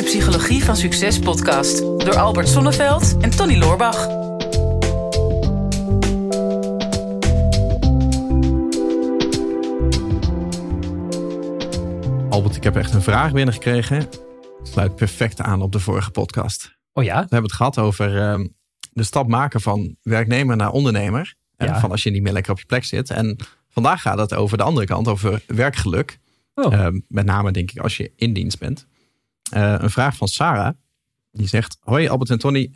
de Psychologie van Succes podcast door Albert Sonneveld en Tony Loorbach. Albert, ik heb echt een vraag binnengekregen. Sluit perfect aan op de vorige podcast. Oh ja? We hebben het gehad over ehm, de stap maken van werknemer naar ondernemer. En van als je niet meer lekker op je plek zit. En vandaag gaat het over de andere kant, over werkgeluk. Oh. Ehm, met name denk ik als je in dienst bent. Eh, een vraag van Sarah. Die zegt, hoi Albert en Tony.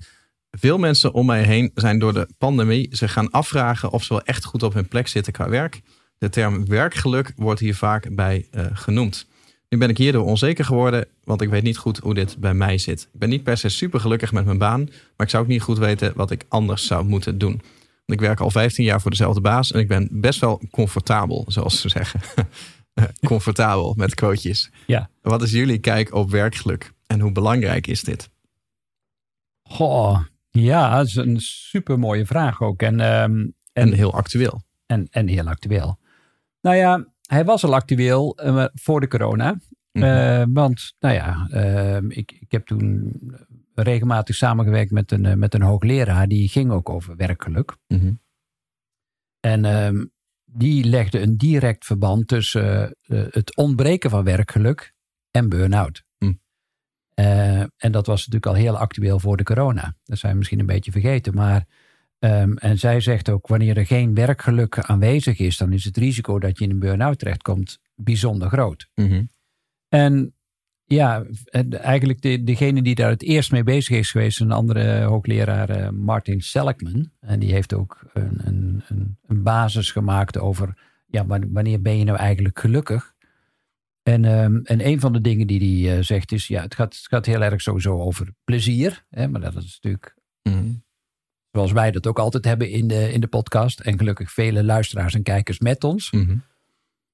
Veel mensen om mij heen zijn door de pandemie zich gaan afvragen of ze wel echt goed op hun plek zitten qua werk. De term werkgeluk wordt hier vaak bij eh, genoemd. Nu ben ik hierdoor onzeker geworden, want ik weet niet goed hoe dit bij mij zit. Ik ben niet per se super gelukkig met mijn baan, maar ik zou ook niet goed weten wat ik anders zou moeten doen. Ik werk al 15 jaar voor dezelfde baas en ik ben best wel comfortabel, zoals ze zeggen. comfortabel met quotejes. Ja. Wat is jullie kijk op werkgeluk en hoe belangrijk is dit? Goh, ja, dat is een super mooie vraag ook. En, ehm, En heel actueel. en, en heel actueel. Nou ja, hij was al actueel eh, voor de corona. Mhm. Eh, want, nou ja, ehm, ik, ik heb toen regelmatig samengewerkt met een, eh, met een hoogleraar. Die ging ook over werkgeluk. Mhm. En ehm, die legde een direct verband tussen eh, het ontbreken van werkgeluk en burn-out. Hm. Eh, en dat was natuurlijk al heel actueel voor de corona. Dat zijn we misschien een beetje vergeten. Maar, ehm, en zij zegt ook, wanneer er geen werkgeluk aanwezig is, dan is het risico dat je in een burn-out terechtkomt bijzonder groot. Mhm. En ja, en eigenlijk de, degene die daar het eerst mee bezig is geweest, een andere hoogleraar, eh, Martin Seligman. En die heeft ook een, een, een, basis gemaakt over, ja, wan- wanneer ben je nou eigenlijk gelukkig? En, ehm, en een van de dingen die hij eh, zegt is, ja, het gaat, het gaat heel erg sowieso over plezier. Hè, maar dat is natuurlijk, Mhm. zoals wij dat ook altijd hebben in de, in de podcast. En gelukkig vele luisteraars en kijkers met ons. Mhm.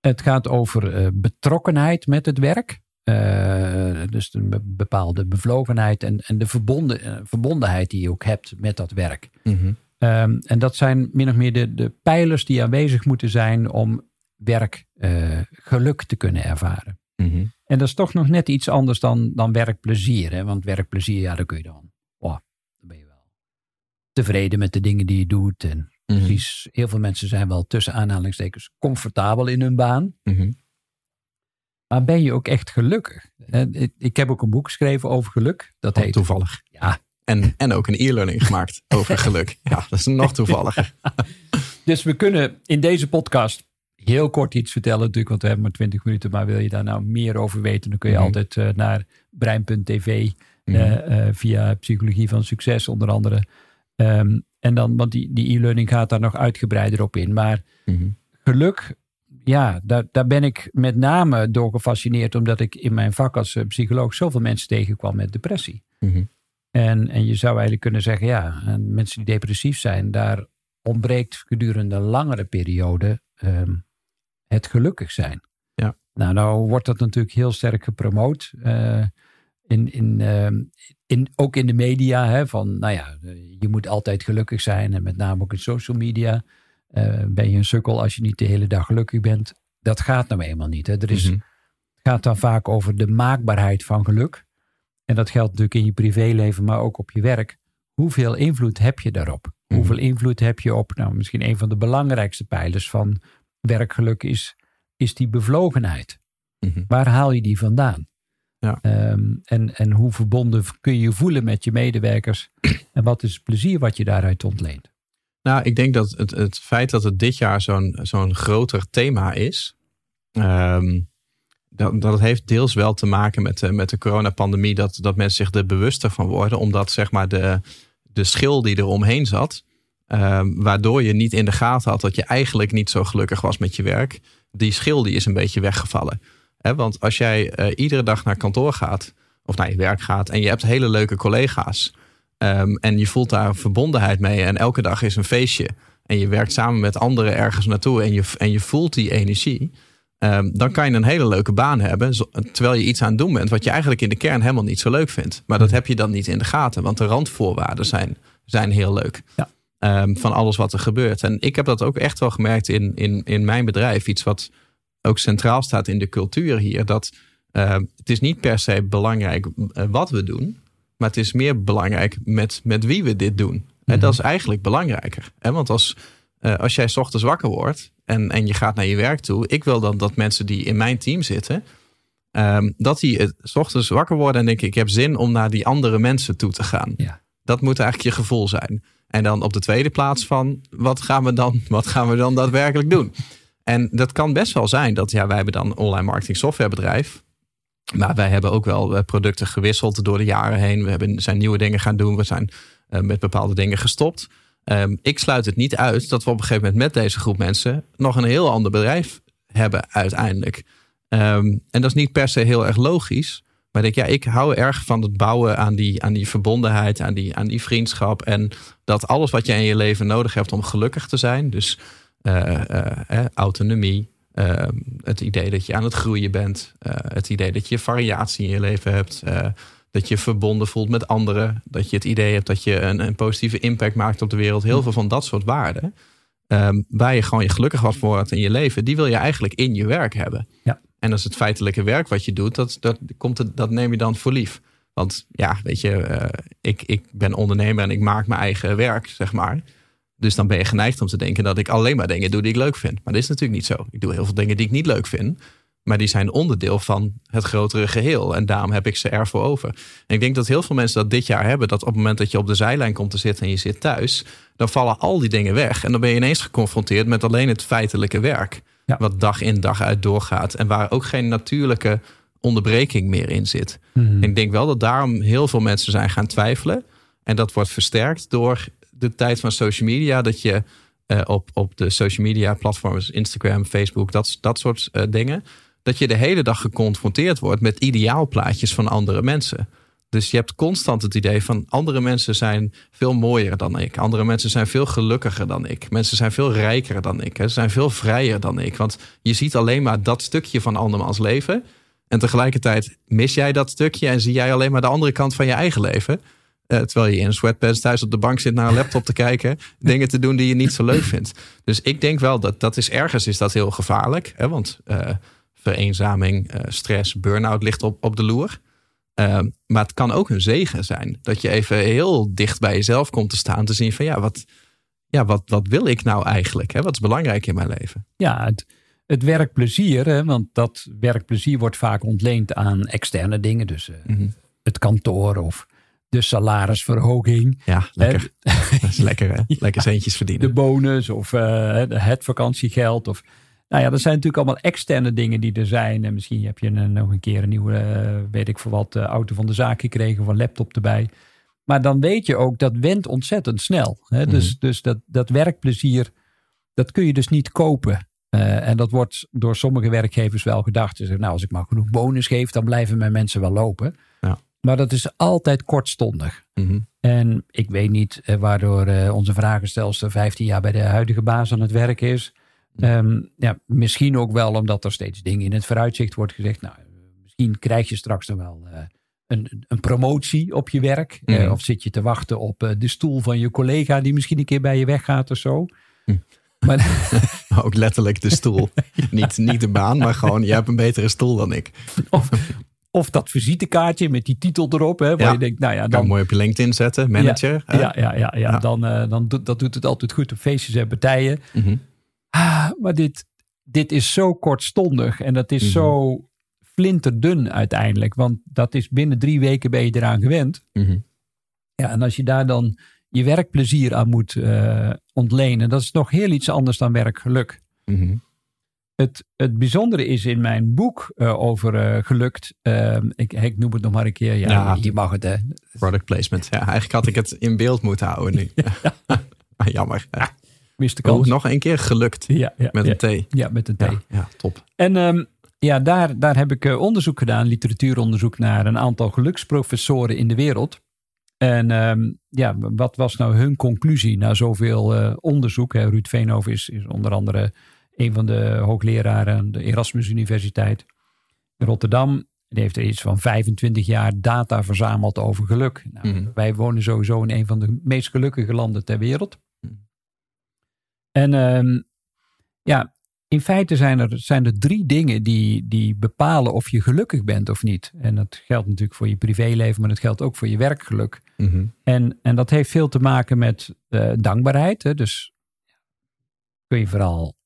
Het gaat over eh, betrokkenheid met het werk. Eh, dus een be- bepaalde bevlogenheid en, en de verbonden, eh, verbondenheid die je ook hebt met dat werk. Mhm. Ehm, en dat zijn min of meer de, de pijlers die aanwezig moeten zijn om werk eh, geluk te kunnen ervaren. Mhm. En dat is toch nog net iets anders dan, dan werkplezier. Hè? Want werkplezier, ja, dan kun je dan. Oh, dan ben je wel tevreden met de dingen die je doet. En Mhm. precies, heel veel mensen zijn wel tussen aanhalingstekens comfortabel in hun baan. Maar ben je ook echt gelukkig? Ik- heb ook een boek geschreven over geluk. Dat Oh, heet. toevallig. Ja. En, en ook een e-learning gemaakt over geluk. Ja, dat is nog toevalliger. Dus we kunnen in deze podcast heel kort iets vertellen, natuurlijk, want we hebben maar 20 minuten. Maar wil je daar nou meer over weten, dan kun je Mhm. altijd eh, naar brein.tv Mhm. eh, eh, via Psychologie van Succes, onder andere. Ehm, en dan, want die, die e-learning gaat daar nog uitgebreider op in. Maar Mhm. geluk, ja, daar, daar ben ik met name door gefascineerd, omdat ik in mijn vak als eh, psycholoog zoveel mensen tegenkwam met depressie. Mhm. En, en je zou eigenlijk kunnen zeggen, ja, en mensen die depressief zijn, daar ontbreekt gedurende een langere periode ehm, het gelukkig zijn. Ja. Nou, nou wordt dat natuurlijk heel sterk gepromoot. eh, in, in, ehm, in, ook in de media, hè, van nou ja, eh, je moet altijd gelukkig zijn. En met name ook in social media. Eh, ben je een sukkel als je niet de hele dag gelukkig bent. Dat gaat nou eenmaal niet. Hè. Er is, Mhm. het gaat dan vaak over de maakbaarheid van geluk. En dat geldt natuurlijk in je privéleven, maar ook op je werk. Hoeveel invloed heb je daarop? Mhm. Hoeveel invloed heb je op, nou misschien een van de belangrijkste pijlers van werkgeluk is, is die bevlogenheid. Mhm. Waar haal je die vandaan? Ja. Ehm, en, en hoe verbonden kun je je voelen met je medewerkers? En wat is het plezier wat je daaruit ontleent? Nou, ik denk dat het, het feit dat het dit jaar zo'n zo'n groter thema is, ehm, dat, dat heeft deels wel te maken met de, met de coronapandemie, dat, dat mensen zich er bewuster van worden, omdat zeg maar de, de schil die er omheen zat, ehm, waardoor je niet in de gaten had dat je eigenlijk niet zo gelukkig was met je werk, die schil die is een beetje weggevallen. Want als jij eh, iedere dag naar kantoor gaat, of naar je werk gaat, en je hebt hele leuke collega's, Ehm, en je voelt daar verbondenheid mee. En elke dag is een feestje. En je werkt samen met anderen ergens naartoe. En je, en je voelt die energie. Ehm, dan kan je een hele leuke baan hebben. terwijl je iets aan het doen bent. Wat je eigenlijk in de kern helemaal niet zo leuk vindt. Maar dat heb je dan niet in de gaten. Want de randvoorwaarden zijn, zijn heel leuk. Ja. Ehm, van alles wat er gebeurt. En ik heb dat ook echt wel gemerkt in, in, in mijn bedrijf. Iets wat ook centraal staat in de cultuur hier. Dat het is niet per se belangrijk eh, wat we doen, maar het is meer belangrijk met, met wie we dit doen. En Mhm. dat is eigenlijk belangrijker. Hè? Want als, eh, als jij 's ochtends wakker wordt en, en je gaat naar je werk toe, ik wil dan dat mensen die in mijn team zitten, ehm, dat die het 's ochtends wakker worden en denken: ik heb zin om naar die andere mensen toe te gaan. Ja. Dat moet eigenlijk je gevoel zijn. En dan op de tweede plaats van wat gaan we dan, wat gaan we dan daadwerkelijk doen? En dat kan best wel zijn dat ja, wij hebben dan een online marketing softwarebedrijf. Maar wij hebben ook wel eh, producten gewisseld door de jaren heen. We hebben, zijn nieuwe dingen gaan doen. We zijn eh, met bepaalde dingen gestopt. Ehm, ik sluit het niet uit dat we op een gegeven moment met deze groep mensen nog een heel ander bedrijf hebben uiteindelijk. Ehm, en dat is niet per se heel erg logisch. Maar ik denk, ja, ik hou erg van het bouwen aan die, aan die verbondenheid, aan die, aan die vriendschap. En dat alles wat je in je leven nodig hebt om gelukkig te zijn. Dus eh, autonomie, eh, het idee dat je aan het groeien bent. eh, het idee dat je variatie in je leven hebt. eh, dat je verbonden voelt met anderen. Dat je het idee hebt dat je een, een positieve impact maakt op de wereld. Heel veel van dat soort waarden. ehm, waar je gewoon je gelukkig wat voor wordt in je leven. Die wil je eigenlijk in je werk hebben. Ja. En dat is het feitelijke werk wat je doet. Dat, dat, komt het, dat neem je dan voor lief. Want ja, weet je, eh, ik, ik ben ondernemer en ik maak mijn eigen werk, zeg maar. Dus dan ben je geneigd om te denken dat ik alleen maar dingen doe die ik leuk vind. Maar dat is natuurlijk niet zo. Ik doe heel veel dingen die ik niet leuk vind. Maar die zijn onderdeel van het grotere geheel. En daarom heb ik ze ervoor over. En ik denk dat heel veel mensen dat dit jaar hebben. Dat op het moment dat je op de zijlijn komt te zitten en je zit thuis. Dan vallen al die dingen weg. En dan ben je ineens geconfronteerd met alleen het feitelijke werk. Ja. Wat dag in dag uit doorgaat. En waar ook geen natuurlijke onderbreking meer in zit. Mhm. Ik denk wel dat daarom heel veel mensen zijn gaan twijfelen. En dat wordt versterkt door de tijd van social media. Dat je eh, op, op de social media platforms, Instagram, Facebook, dat, dat soort eh, dingen. Dat je de hele dag geconfronteerd wordt met ideaalplaatjes van andere mensen. Dus je hebt constant het idee van andere mensen zijn veel mooier dan ik. Andere mensen zijn veel gelukkiger dan ik. Mensen zijn veel rijker dan ik. Ze zijn veel vrijer dan ik. Want je ziet alleen maar dat stukje van andermans leven. En tegelijkertijd mis jij dat stukje en zie jij alleen maar de andere kant van je eigen leven. Eh, terwijl je in een sweatpants thuis op de bank zit naar een laptop te kijken. dingen te doen die je niet zo leuk vindt. Dus ik denk wel dat dat is ergens is dat heel gevaarlijk. Hè? Want eh, vereenzaming, eh, stress, burn-out ligt op, op de loer. Maar het kan ook een zegen zijn. Dat je even heel dicht bij jezelf komt te staan. Te zien van ja, wat, ja, wat, wat wil ik nou eigenlijk? Hè? Wat is belangrijk in mijn leven? Ja, het, het werkplezier, hè, want dat werkplezier wordt vaak ontleend aan externe dingen. Dus eh, het kantoor of de salarisverhoging, Ja, lekker. Dat is lekker hè? Lekker centjes verdienen. de bonus of eh, het vakantiegeld. Of, nou ja, dat zijn natuurlijk allemaal externe dingen die er zijn. En misschien heb je een, nog een keer een nieuwe, eh, weet ik voor wat, eh, auto van de zaak gekregen of een laptop erbij. Maar dan weet je ook, dat went ontzettend snel. Hè? Dus, dus dat, dat werkplezier, dat kun je dus niet kopen. En dat wordt door sommige werkgevers wel gedacht. Ze zeggen, nou, als ik maar genoeg bonus geef, dan blijven mijn mensen wel lopen. Maar dat is altijd kortstondig. Mhm. En ik weet niet eh, waardoor eh, onze vragenstelster 15 jaar bij de huidige baas aan het werk is. Ehm, ja, misschien ook wel omdat er steeds dingen in het vooruitzicht wordt gezegd. Nou, misschien krijg je straks dan wel eh, een, een promotie op je werk. Eh, Mhm. of zit je te wachten op de stoel van je collega die misschien een keer bij je weggaat of zo. Maar, Ook letterlijk de stoel. niet, niet de baan, maar gewoon, je hebt een betere stoel dan ik. of, of dat visitekaartje met die titel erop. Hè, waar Ja. je denkt, nou ja, Kan dan, mooi op je LinkedIn zetten, manager. ja, ja, ja, ja, Ja. dan, eh, dan doet, dat doet het altijd goed op feestjes en partijen. Mhm. Ah, maar dit, dit is zo kortstondig en dat is Mhm. zo flinterdun uiteindelijk. Want dat is binnen drie weken ben je eraan gewend. Mhm. Ja, en als je daar dan je werkplezier aan moet eh, ontlenen, dat is nog heel iets anders dan werkgeluk. Mhm. Het, het bijzondere is in mijn boek eh, over eh, gelukt. eh, ik, ik noem het nog maar een keer. Ja, Ja. je mag het. Hè. Product placement. Ja, eigenlijk had ik het in beeld moeten houden nu. Ah, Jammer. Ja. Mist de Oh, kans. nog een keer gelukt. ja, ja, Met een T. ja, met een T. Ja, top. En ehm, ja, daar, daar heb ik eh, onderzoek gedaan, literatuuronderzoek naar een aantal geluksprofessoren in de wereld. En ehm, ja, wat was nou hun conclusie na zoveel onderzoek? Hè? Ruud Veenhoven is, is onder andere een van de hoogleraren aan de Erasmus Universiteit in Rotterdam. Die heeft er iets van 25 jaar data verzameld over geluk. Nou, Mhm. Wij wonen sowieso in een van de meest gelukkige landen ter wereld. Mhm. En ehm, ja, in feite zijn er, zijn er drie dingen die, die bepalen of je gelukkig bent of niet. En dat geldt natuurlijk voor je privéleven, maar dat geldt ook voor je werkgeluk. Mhm. En, en dat heeft veel te maken met eh, dankbaarheid. Hè? Dus kun je vooral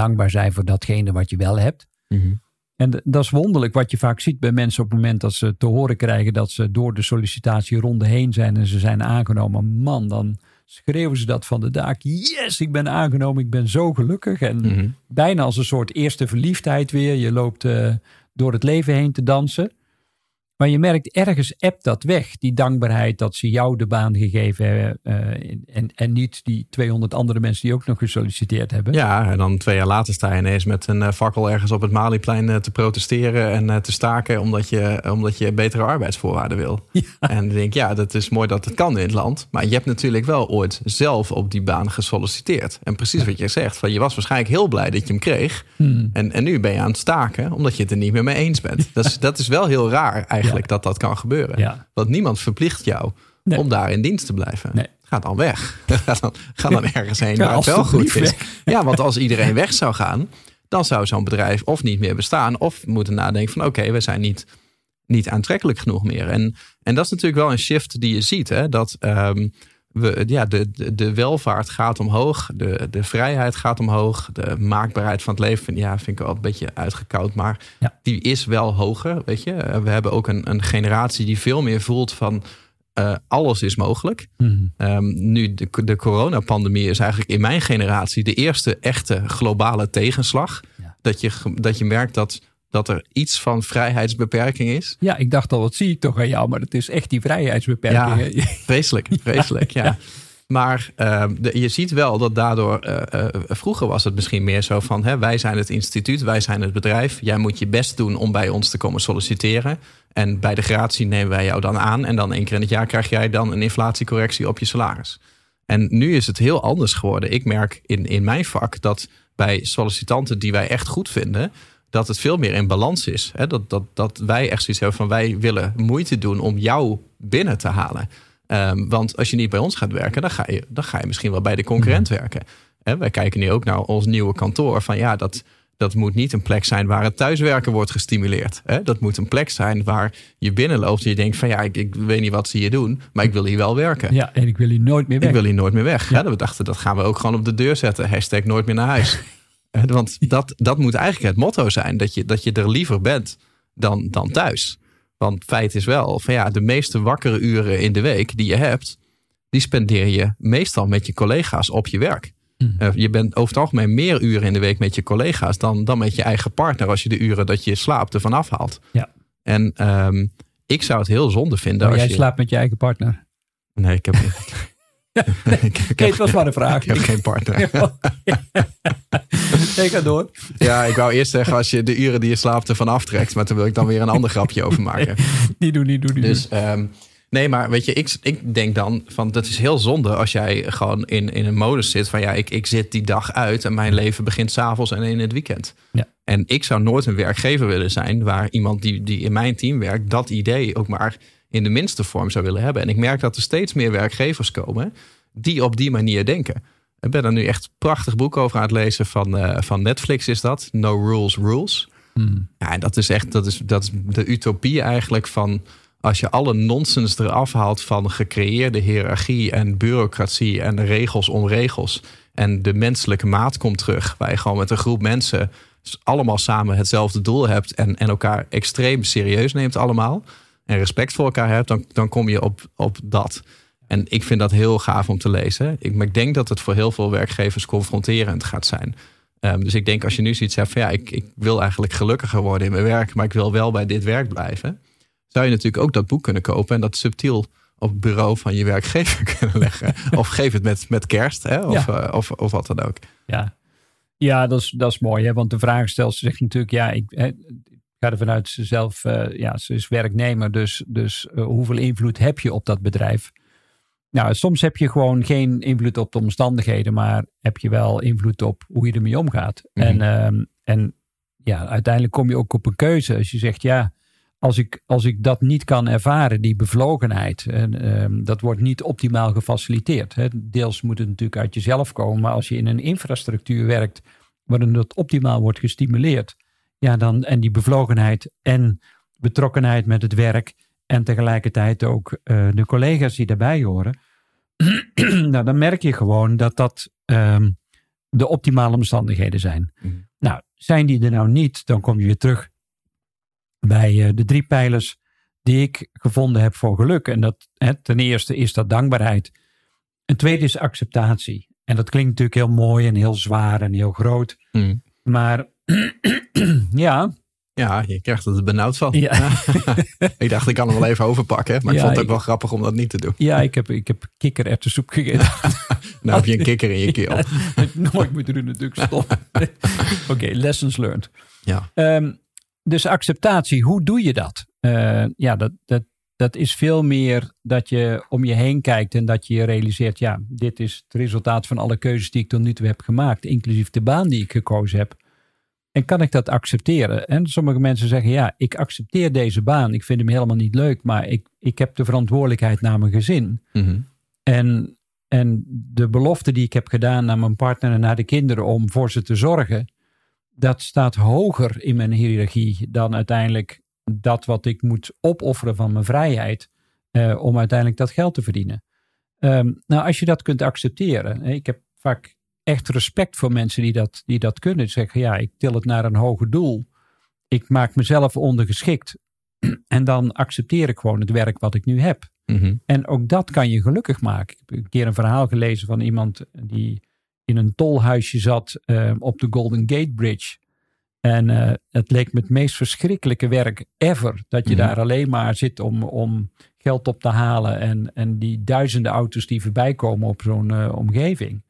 dankbaar zijn voor datgene wat je wel hebt. Mhm. En dat is wonderlijk wat je vaak ziet bij mensen op het moment dat ze te horen krijgen dat ze door de sollicitatieronde heen zijn en ze zijn aangenomen. Man, dan schreeuwen ze dat van de daak. Yes, ik ben aangenomen, ik ben zo gelukkig. En Mhm. bijna als een soort eerste verliefdheid weer. Je loopt eh, door het leven heen te dansen. Maar je merkt ergens appt dat weg. Die dankbaarheid dat ze jou de baan gegeven hebben. eh, en, en niet die 200 andere mensen die ook nog gesolliciteerd hebben. Ja, en dan twee jaar later sta je ineens met een eh, fakkel ergens op het Maliplein eh, te protesteren en te staken omdat je, omdat je betere arbeidsvoorwaarden wil. En dan denk ik, ja, dat is mooi dat het kan in het land. Maar je hebt natuurlijk wel ooit zelf op die baan gesolliciteerd. En precies wat je zegt, van je was waarschijnlijk heel blij dat je hem kreeg. Hmm. En, en nu ben je aan het staken omdat je het er niet meer mee eens bent. Dat is, dat is wel heel raar eigenlijk Dat dat kan gebeuren. Want niemand verplicht jou Nee. om daar in dienst te blijven. Nee. Ga dan weg. Ga dan, ga dan ergens heen Ja, waar het wel goed is. Ja, want als iedereen weg zou gaan, dan zou zo'n bedrijf of niet meer bestaan, of moeten nadenken van oké, we zijn niet, niet aantrekkelijk genoeg meer. En, en dat is natuurlijk wel een shift die je ziet. Hè? Dat ehm, we, ja, de, de, de welvaart gaat omhoog, de, de vrijheid gaat omhoog, de maakbaarheid van het leven vind, ja, vind ik wel een beetje uitgekoud, maar Ja. die is wel hoger. Weet je? Eh, We hebben ook een, een generatie die veel meer voelt van eh, alles is mogelijk. Hmm. Ehm, nu, de, de coronapandemie is eigenlijk in mijn generatie de eerste echte globale tegenslag. Ja. Dat, je, dat je merkt dat, dat er iets van vrijheidsbeperking is. Ja, ik dacht al, wat zie ik toch aan jou? Maar het is echt die vrijheidsbeperkingen. Vreselijk, vreselijk, ja. Maar ehm, de- je ziet wel dat daardoor, eh, eh, vroeger was het misschien meer zo van, hè, wij zijn het instituut, wij zijn het bedrijf. Jij moet je best doen om bij ons te komen solliciteren. En bij de gratie nemen wij jou dan aan. En dan één keer in het jaar krijg jij dan een inflatiecorrectie op je salaris. En nu is het heel anders geworden. Ik merk in, in mijn vak dat bij sollicitanten die wij echt goed vinden, dat het veel meer in balans is. Hè? Dat, dat, dat wij echt zoiets hebben van wij willen moeite doen om jou binnen te halen. Ehm, want als je niet bij ons gaat werken, dan ga je, dan ga je misschien wel bij de concurrent werken. Hè, wij kijken nu ook naar ons nieuwe kantoor. Van ja, dat, dat moet niet een plek zijn waar het thuiswerken wordt gestimuleerd. Hè? Dat moet een plek zijn waar je binnenloopt en je denkt van ja, ik, ik weet niet wat ze hier doen, maar ik wil hier wel werken. Ja, en ik wil hier nooit meer weg. Ik wil hier nooit meer weg. Ja. we dachten, dat gaan we ook gewoon op de deur zetten. Hashtag nooit meer naar huis. Want dat, dat moet eigenlijk het motto zijn. Dat je, dat je er liever bent dan, dan thuis. Want feit is wel van ja, de meeste wakkere uren in de week die je hebt, die spendeer je meestal met je collega's op je werk. Hmm. Eh, je bent over het algemeen meer uren in de week met je collega's dan, dan met je eigen partner als je de uren dat je slaapt ervan afhaalt. Ja. En ehm, ik zou het heel zonde vinden Maar als jij je... slaapt met je eigen partner. Nee, ik heb, ik, ik Nee, heb, het was maar een vraag. ik heb geen partner. Nee, ga door. Ja, ik wou eerst zeggen als je de uren die je slaapt ervan aftrekt. Maar toen wil ik dan weer een ander grapje over maken. Niet doen, niet doen, niet Dus ehm, nee, maar weet je, ik, ik denk dan van dat is heel zonde als jij gewoon in, in een modus zit van ja, ik, ik zit die dag uit en mijn leven begint s'avonds en in het weekend. Ja. En ik zou nooit een werkgever willen zijn waar iemand die, die in mijn team werkt, dat idee ook maar in de minste vorm zou willen hebben. En ik merk dat er steeds meer werkgevers komen die op die manier denken. Ik ben er nu echt een prachtig boek over aan het lezen van, eh, van Netflix is dat. No Rules Rules. Hmm. Ja, en dat is echt dat is, dat is de utopie eigenlijk van als je alle nonsens eraf haalt van gecreëerde hiërarchie en bureaucratie en regels om regels. En de menselijke maat komt terug, waar je gewoon met een groep mensen allemaal samen hetzelfde doel hebt en, en elkaar extreem serieus neemt allemaal. En respect voor elkaar hebt, dan, dan kom je op, op dat. En ik vind dat heel gaaf om te lezen. Ik, maar ik denk dat het voor heel veel werkgevers confronterend gaat zijn. Um, dus ik denk als je nu zoiets hebt van ja, ik, ik wil eigenlijk gelukkiger worden in mijn werk, maar ik wil wel bij dit werk blijven. Zou je natuurlijk ook dat boek kunnen kopen en dat subtiel op het bureau van je werkgever kunnen leggen. of geef het met, met kerst, hè? Of, Ja. uh, of, of wat dan ook. Ja, ja dat, is, dat is mooi. Hè? Want de vraag stelt zich natuurlijk, ja, ik, hè, ik ga ervan uit ze zelf, uh, ja, ze is werknemer, dus, dus uh, hoeveel invloed heb je op dat bedrijf? Nou, soms heb je gewoon geen invloed op de omstandigheden, maar heb je wel invloed op hoe je ermee omgaat. Mhm. En, um, en ja, uiteindelijk kom je ook op een keuze. Als je zegt, ja, als ik, als ik dat niet kan ervaren, die bevlogenheid, en, um, dat wordt niet optimaal gefaciliteerd. Hè. Deels moet het natuurlijk uit jezelf komen, maar als je in een infrastructuur werkt waarin dat optimaal wordt gestimuleerd, ja, dan, en die bevlogenheid en betrokkenheid met het werk en tegelijkertijd ook uh, de collega's die daarbij horen, nou, dan merk je gewoon dat dat um, de optimale omstandigheden zijn. Mm. Nou, zijn die er nou niet, dan kom je weer terug bij uh, de drie pijlers die ik gevonden heb voor geluk. En dat, hè, ten eerste is dat dankbaarheid. Een tweede is acceptatie. En dat klinkt natuurlijk heel mooi en heel zwaar en heel groot. Mm. Maar ja. Ja, je krijgt er benauwd van. Ja. ik dacht, ik kan hem wel even overpakken. Maar ik vond het ook wel grappig om dat niet te doen. Ja, ik heb, ik heb kikkererwtensoep gegeten. nou heb je een kikker in je keel. Ja, nooit moet er natuurlijk stoppen. Oké, lessons learned. Ja. Um, dus acceptatie, hoe doe je dat? Uh, ja, dat, dat, dat is veel meer dat je om je heen kijkt en dat je je realiseert, ja, dit is het resultaat van alle keuzes die ik tot nu toe heb gemaakt, inclusief de baan die ik gekozen heb. En kan ik dat accepteren? En sommige mensen zeggen, ja, ik accepteer deze baan, ik vind hem helemaal niet leuk, maar ik, ik heb de verantwoordelijkheid naar mijn gezin. Mm En, en de belofte die ik heb gedaan naar mijn partner en naar de kinderen om voor ze te zorgen, dat staat hoger in mijn hiërarchie dan uiteindelijk dat wat ik moet opofferen van mijn vrijheid uh, om uiteindelijk dat geld te verdienen. Um, nou, als je dat kunt accepteren. Ik heb vaak echt respect voor mensen die dat, die dat kunnen. Zeggen, ja, ik til het naar een hoger doel. Ik maak mezelf ondergeschikt. En dan accepteer ik gewoon het werk wat ik nu heb. Mm En ook dat kan je gelukkig maken. Ik heb een keer een verhaal gelezen van iemand die in een tolhuisje zat uh, op de Golden Gate Bridge. En uh, het leek me het meest verschrikkelijke werk ever. Dat je mm daar alleen maar zit om, om geld op te halen. En, en die duizenden auto's die voorbij komen op zo'n uh, omgeving.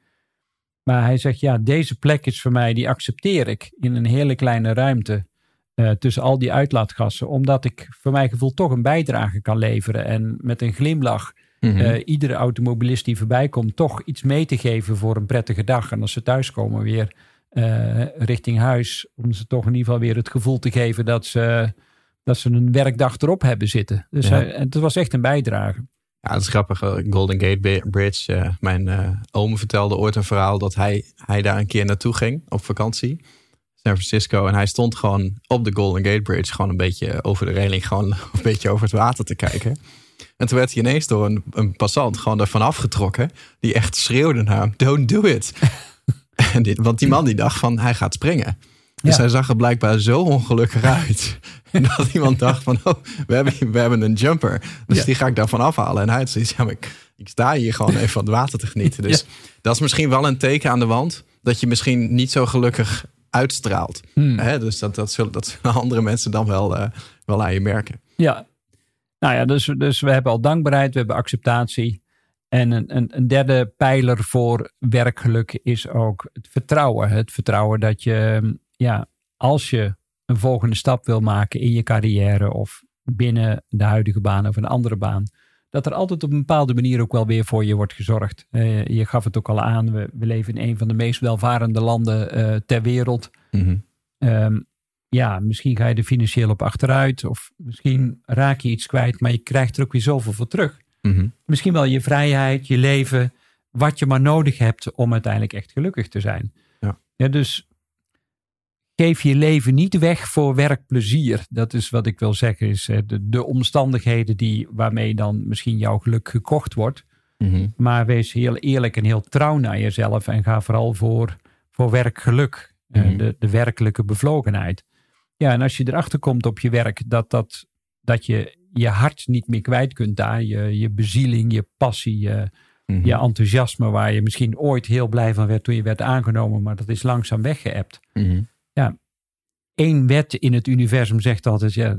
Maar hij zegt, ja, deze plek is voor mij, die accepteer ik in een hele kleine ruimte. Uh, tussen al die uitlaatgassen. Omdat ik voor mijn gevoel toch een bijdrage kan leveren. En met een glimlach mm -hmm. uh, iedere automobilist die voorbij komt, toch iets mee te geven voor een prettige dag. En als ze thuiskomen weer uh, richting huis. Om ze toch in ieder geval weer het gevoel te geven dat ze, dat ze een werkdag erop hebben zitten. Dus ja. hij, het was echt een bijdrage. Ja, dat is grappig. Golden Gate Bridge. Uh, mijn uh, oom vertelde ooit een verhaal dat hij, hij daar een keer naartoe ging op vakantie. San Francisco. En hij stond gewoon op de Golden Gate Bridge. Gewoon een beetje over de reling. Gewoon een beetje over het water te kijken. En toen werd hij ineens door een, een passant gewoon ervan afgetrokken. Die echt schreeuwde naar hem. Don't do it. En dit, want die man die dacht van hij gaat springen. Dus ja. hij zag er blijkbaar zo ongelukkig uit. dat iemand dacht van oh, we hebben, we hebben een jumper. Dus ja. die ga ik daarvan afhalen. En hij had zoiets, ja, maar ik, ik, sta hier gewoon even van het water te genieten. Dus ja. dat is misschien wel een teken aan de wand. Dat je misschien niet zo gelukkig uitstraalt. Hmm. Hè? Dus dat, dat, zullen, dat zullen andere mensen dan wel, uh, wel aan je merken. Ja, nou ja, dus, dus we hebben al dankbaarheid, we hebben acceptatie. En een, een, een, derde pijler voor werkgeluk is ook het vertrouwen. Het vertrouwen dat je, ja, als je een volgende stap wil maken in je carrière of binnen de huidige baan of een andere baan, dat er altijd op een bepaalde manier ook wel weer voor je wordt gezorgd. Uh, je gaf het ook al aan, we, we, leven in een van de meest welvarende landen uh, ter wereld. Mm -hmm. um, ja, misschien ga je er financieel op achteruit of misschien raak je iets kwijt, maar je krijgt er ook weer zoveel voor terug. Mm -hmm. Misschien wel je vrijheid, je leven, wat je maar nodig hebt om uiteindelijk echt gelukkig te zijn. Ja. Ja, dus geef je leven niet weg voor werkplezier. Dat is wat ik wil zeggen, is de, de omstandigheden die, waarmee dan misschien jouw geluk gekocht wordt. Mm -hmm. Maar wees heel eerlijk en heel trouw naar jezelf en ga vooral voor, voor werkgeluk. Mhm. Mm -hmm. de, de werkelijke bevlogenheid. Ja, en als je erachter komt op je werk dat, dat, dat je je hart niet meer kwijt kunt daar. Je, je bezieling, je passie, je, Mhm. je enthousiasme waar je misschien ooit heel blij van werd toen je werd aangenomen, maar dat is langzaam weggeëpt. Ja, één wet in het universum zegt altijd, ja,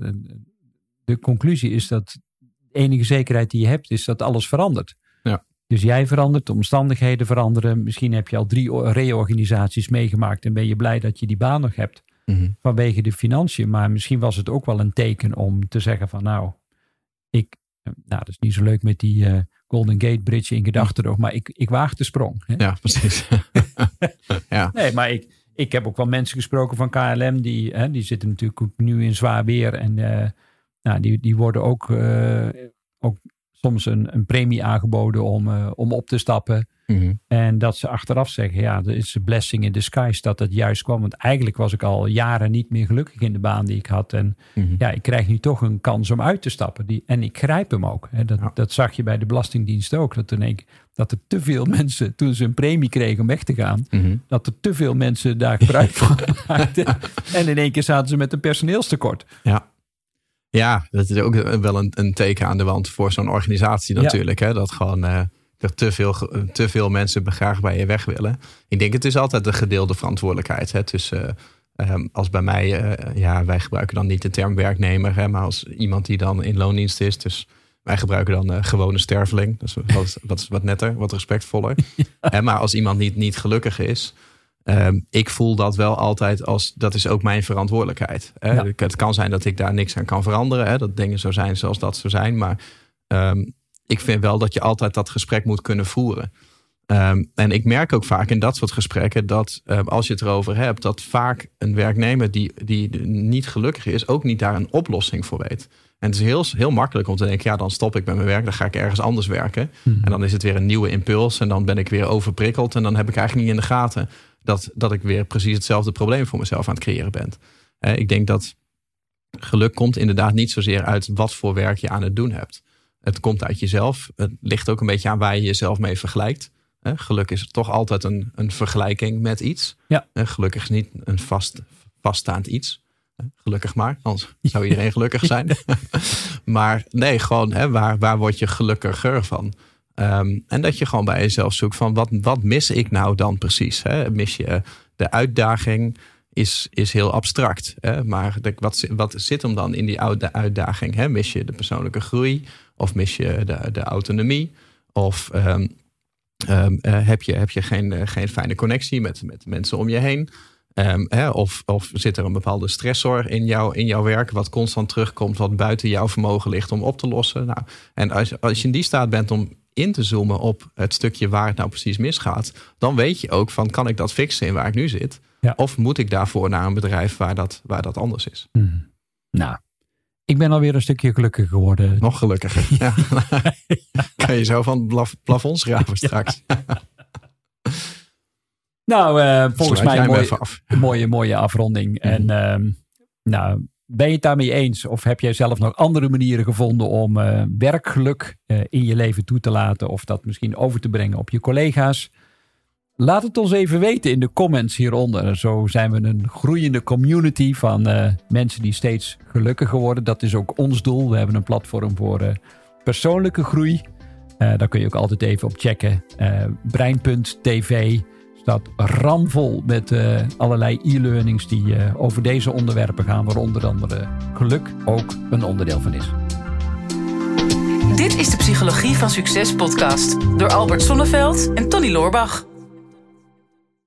de conclusie is dat de enige zekerheid die je hebt is dat alles verandert. Ja. Dus jij verandert, de omstandigheden veranderen. Misschien heb je al drie reorganisaties meegemaakt en ben je blij dat je die baan nog hebt. Mm -hmm. Vanwege de financiën. Maar misschien was het ook wel een teken om te zeggen van nou, ik, nou dat is niet zo leuk met die uh, Golden Gate Bridge in gedachten maar ik, ik waag de sprong. Hè? Ja, precies. ja. Nee, maar ik, ik heb ook wel mensen gesproken van KLM, die, hè, die zitten natuurlijk ook nu in zwaar weer en uh, nou, die, die worden ook, uh, ook soms een, een premie aangeboden om, uh, om op te stappen. Mhm. En dat ze achteraf zeggen, ja, dat is een blessing in disguise dat het juist kwam. Want eigenlijk was ik al jaren niet meer gelukkig in de baan die ik had. En Mhm. ja, ik krijg nu toch een kans om uit te stappen. Die, en ik grijp hem ook. Hè. Dat, Ja. dat zag je bij de Belastingdienst ook. Dat, toen ik, dat er te veel mensen, toen ze een premie kregen om weg te gaan, Mhm. dat er te veel mensen daar gebruik van maakten. En in één keer zaten ze met een personeelstekort. Ja. Ja, dat is ook wel een, een teken aan de wand voor zo'n organisatie Ja. natuurlijk. Hè? Dat gewoon er te veel, te veel mensen graag bij je weg willen. Ik denk het is altijd een gedeelde verantwoordelijkheid. Hè? Tussen, eh, ehm, als bij mij, eh, ja, wij gebruiken dan niet de term werknemer. Hè? Maar als iemand die dan in loondienst is. Dus wij gebruiken dan gewone sterveling. Dat is wat, wat, wat netter, wat respectvoller. Hè, maar als iemand niet, niet gelukkig is. Ehm, ik voel dat wel altijd als dat is ook mijn verantwoordelijkheid. Hè? Ja. Het kan zijn dat ik daar niks aan kan veranderen. Hè? Dat dingen zo zijn zoals dat zo zijn. Maar ehm, ik vind wel dat je altijd dat gesprek moet kunnen voeren. Ehm, en ik merk ook vaak in dat soort gesprekken dat als je het erover hebt, dat vaak een werknemer die, die niet gelukkig is, ook niet daar een oplossing voor weet. En het is heel, heel makkelijk om te denken, ja, dan stop ik met mijn werk, dan ga ik ergens anders werken. En dan is het weer een nieuwe impuls en dan ben ik weer overprikkeld en dan heb ik eigenlijk niet in de gaten dat, dat ik weer precies hetzelfde probleem voor mezelf aan het creëren ben. Eh, ik denk dat geluk komt inderdaad niet zozeer uit wat voor werk je aan het doen hebt. Het komt uit jezelf. Het ligt ook een beetje aan waar je jezelf mee vergelijkt. Eh, geluk is toch altijd een, een vergelijking met iets. Ja. Eh, gelukkig is niet een vast, vaststaand iets. Gelukkig maar, anders zou iedereen gelukkig zijn. maar nee, gewoon hè, waar, waar word je gelukkiger van? Ehm, en dat je gewoon bij jezelf zoekt van wat, wat mis ik nou dan precies? Hè? Mis je de uitdaging? Is, is heel abstract. Hè? Maar wat, wat zit hem dan in die oude uitdaging? Hè? Mis je de persoonlijke groei? Of mis je de, de autonomie? Of ehm, ehm, eh, heb je, heb je geen, eh, geen fijne connectie met, met mensen om je heen? Hè, of, of zit er een bepaalde stressor in, jou, in jouw werk, wat constant terugkomt, wat buiten jouw vermogen ligt om op te lossen? Nou, en als, als je in die staat bent om in te zoomen op het stukje waar het nou precies misgaat, dan weet je ook van kan ik dat fixen in waar ik nu zit? Ja. Of moet ik daarvoor naar een bedrijf waar dat, waar dat anders is? Hmm. Nou, ik ben alweer een stukje gelukkiger geworden. Nog gelukkiger. Ja. kan je zo van het plaf- plafond schrapen straks. Nou, eh, volgens Sluit mij een mooie, mooie, mooie afronding. En ehm, nou, ben je het daarmee eens? Of heb jij zelf nog andere manieren gevonden om eh, werkgeluk eh, in je leven toe te laten? Of dat misschien over te brengen op je collega's? Laat het ons even weten in de comments hieronder. Zo zijn we een groeiende community van eh, mensen die steeds gelukkiger worden. Dat is ook ons doel. We hebben een platform voor persoonlijke groei. Daar kun je ook altijd even op checken. Brein.tv ramvol met eh, allerlei e-learnings die eh, over deze onderwerpen gaan. Waar onder andere geluk ook een onderdeel van is. Dit is de Psychologie van Succes podcast door Albert Sonneveld en Tony Loorbach.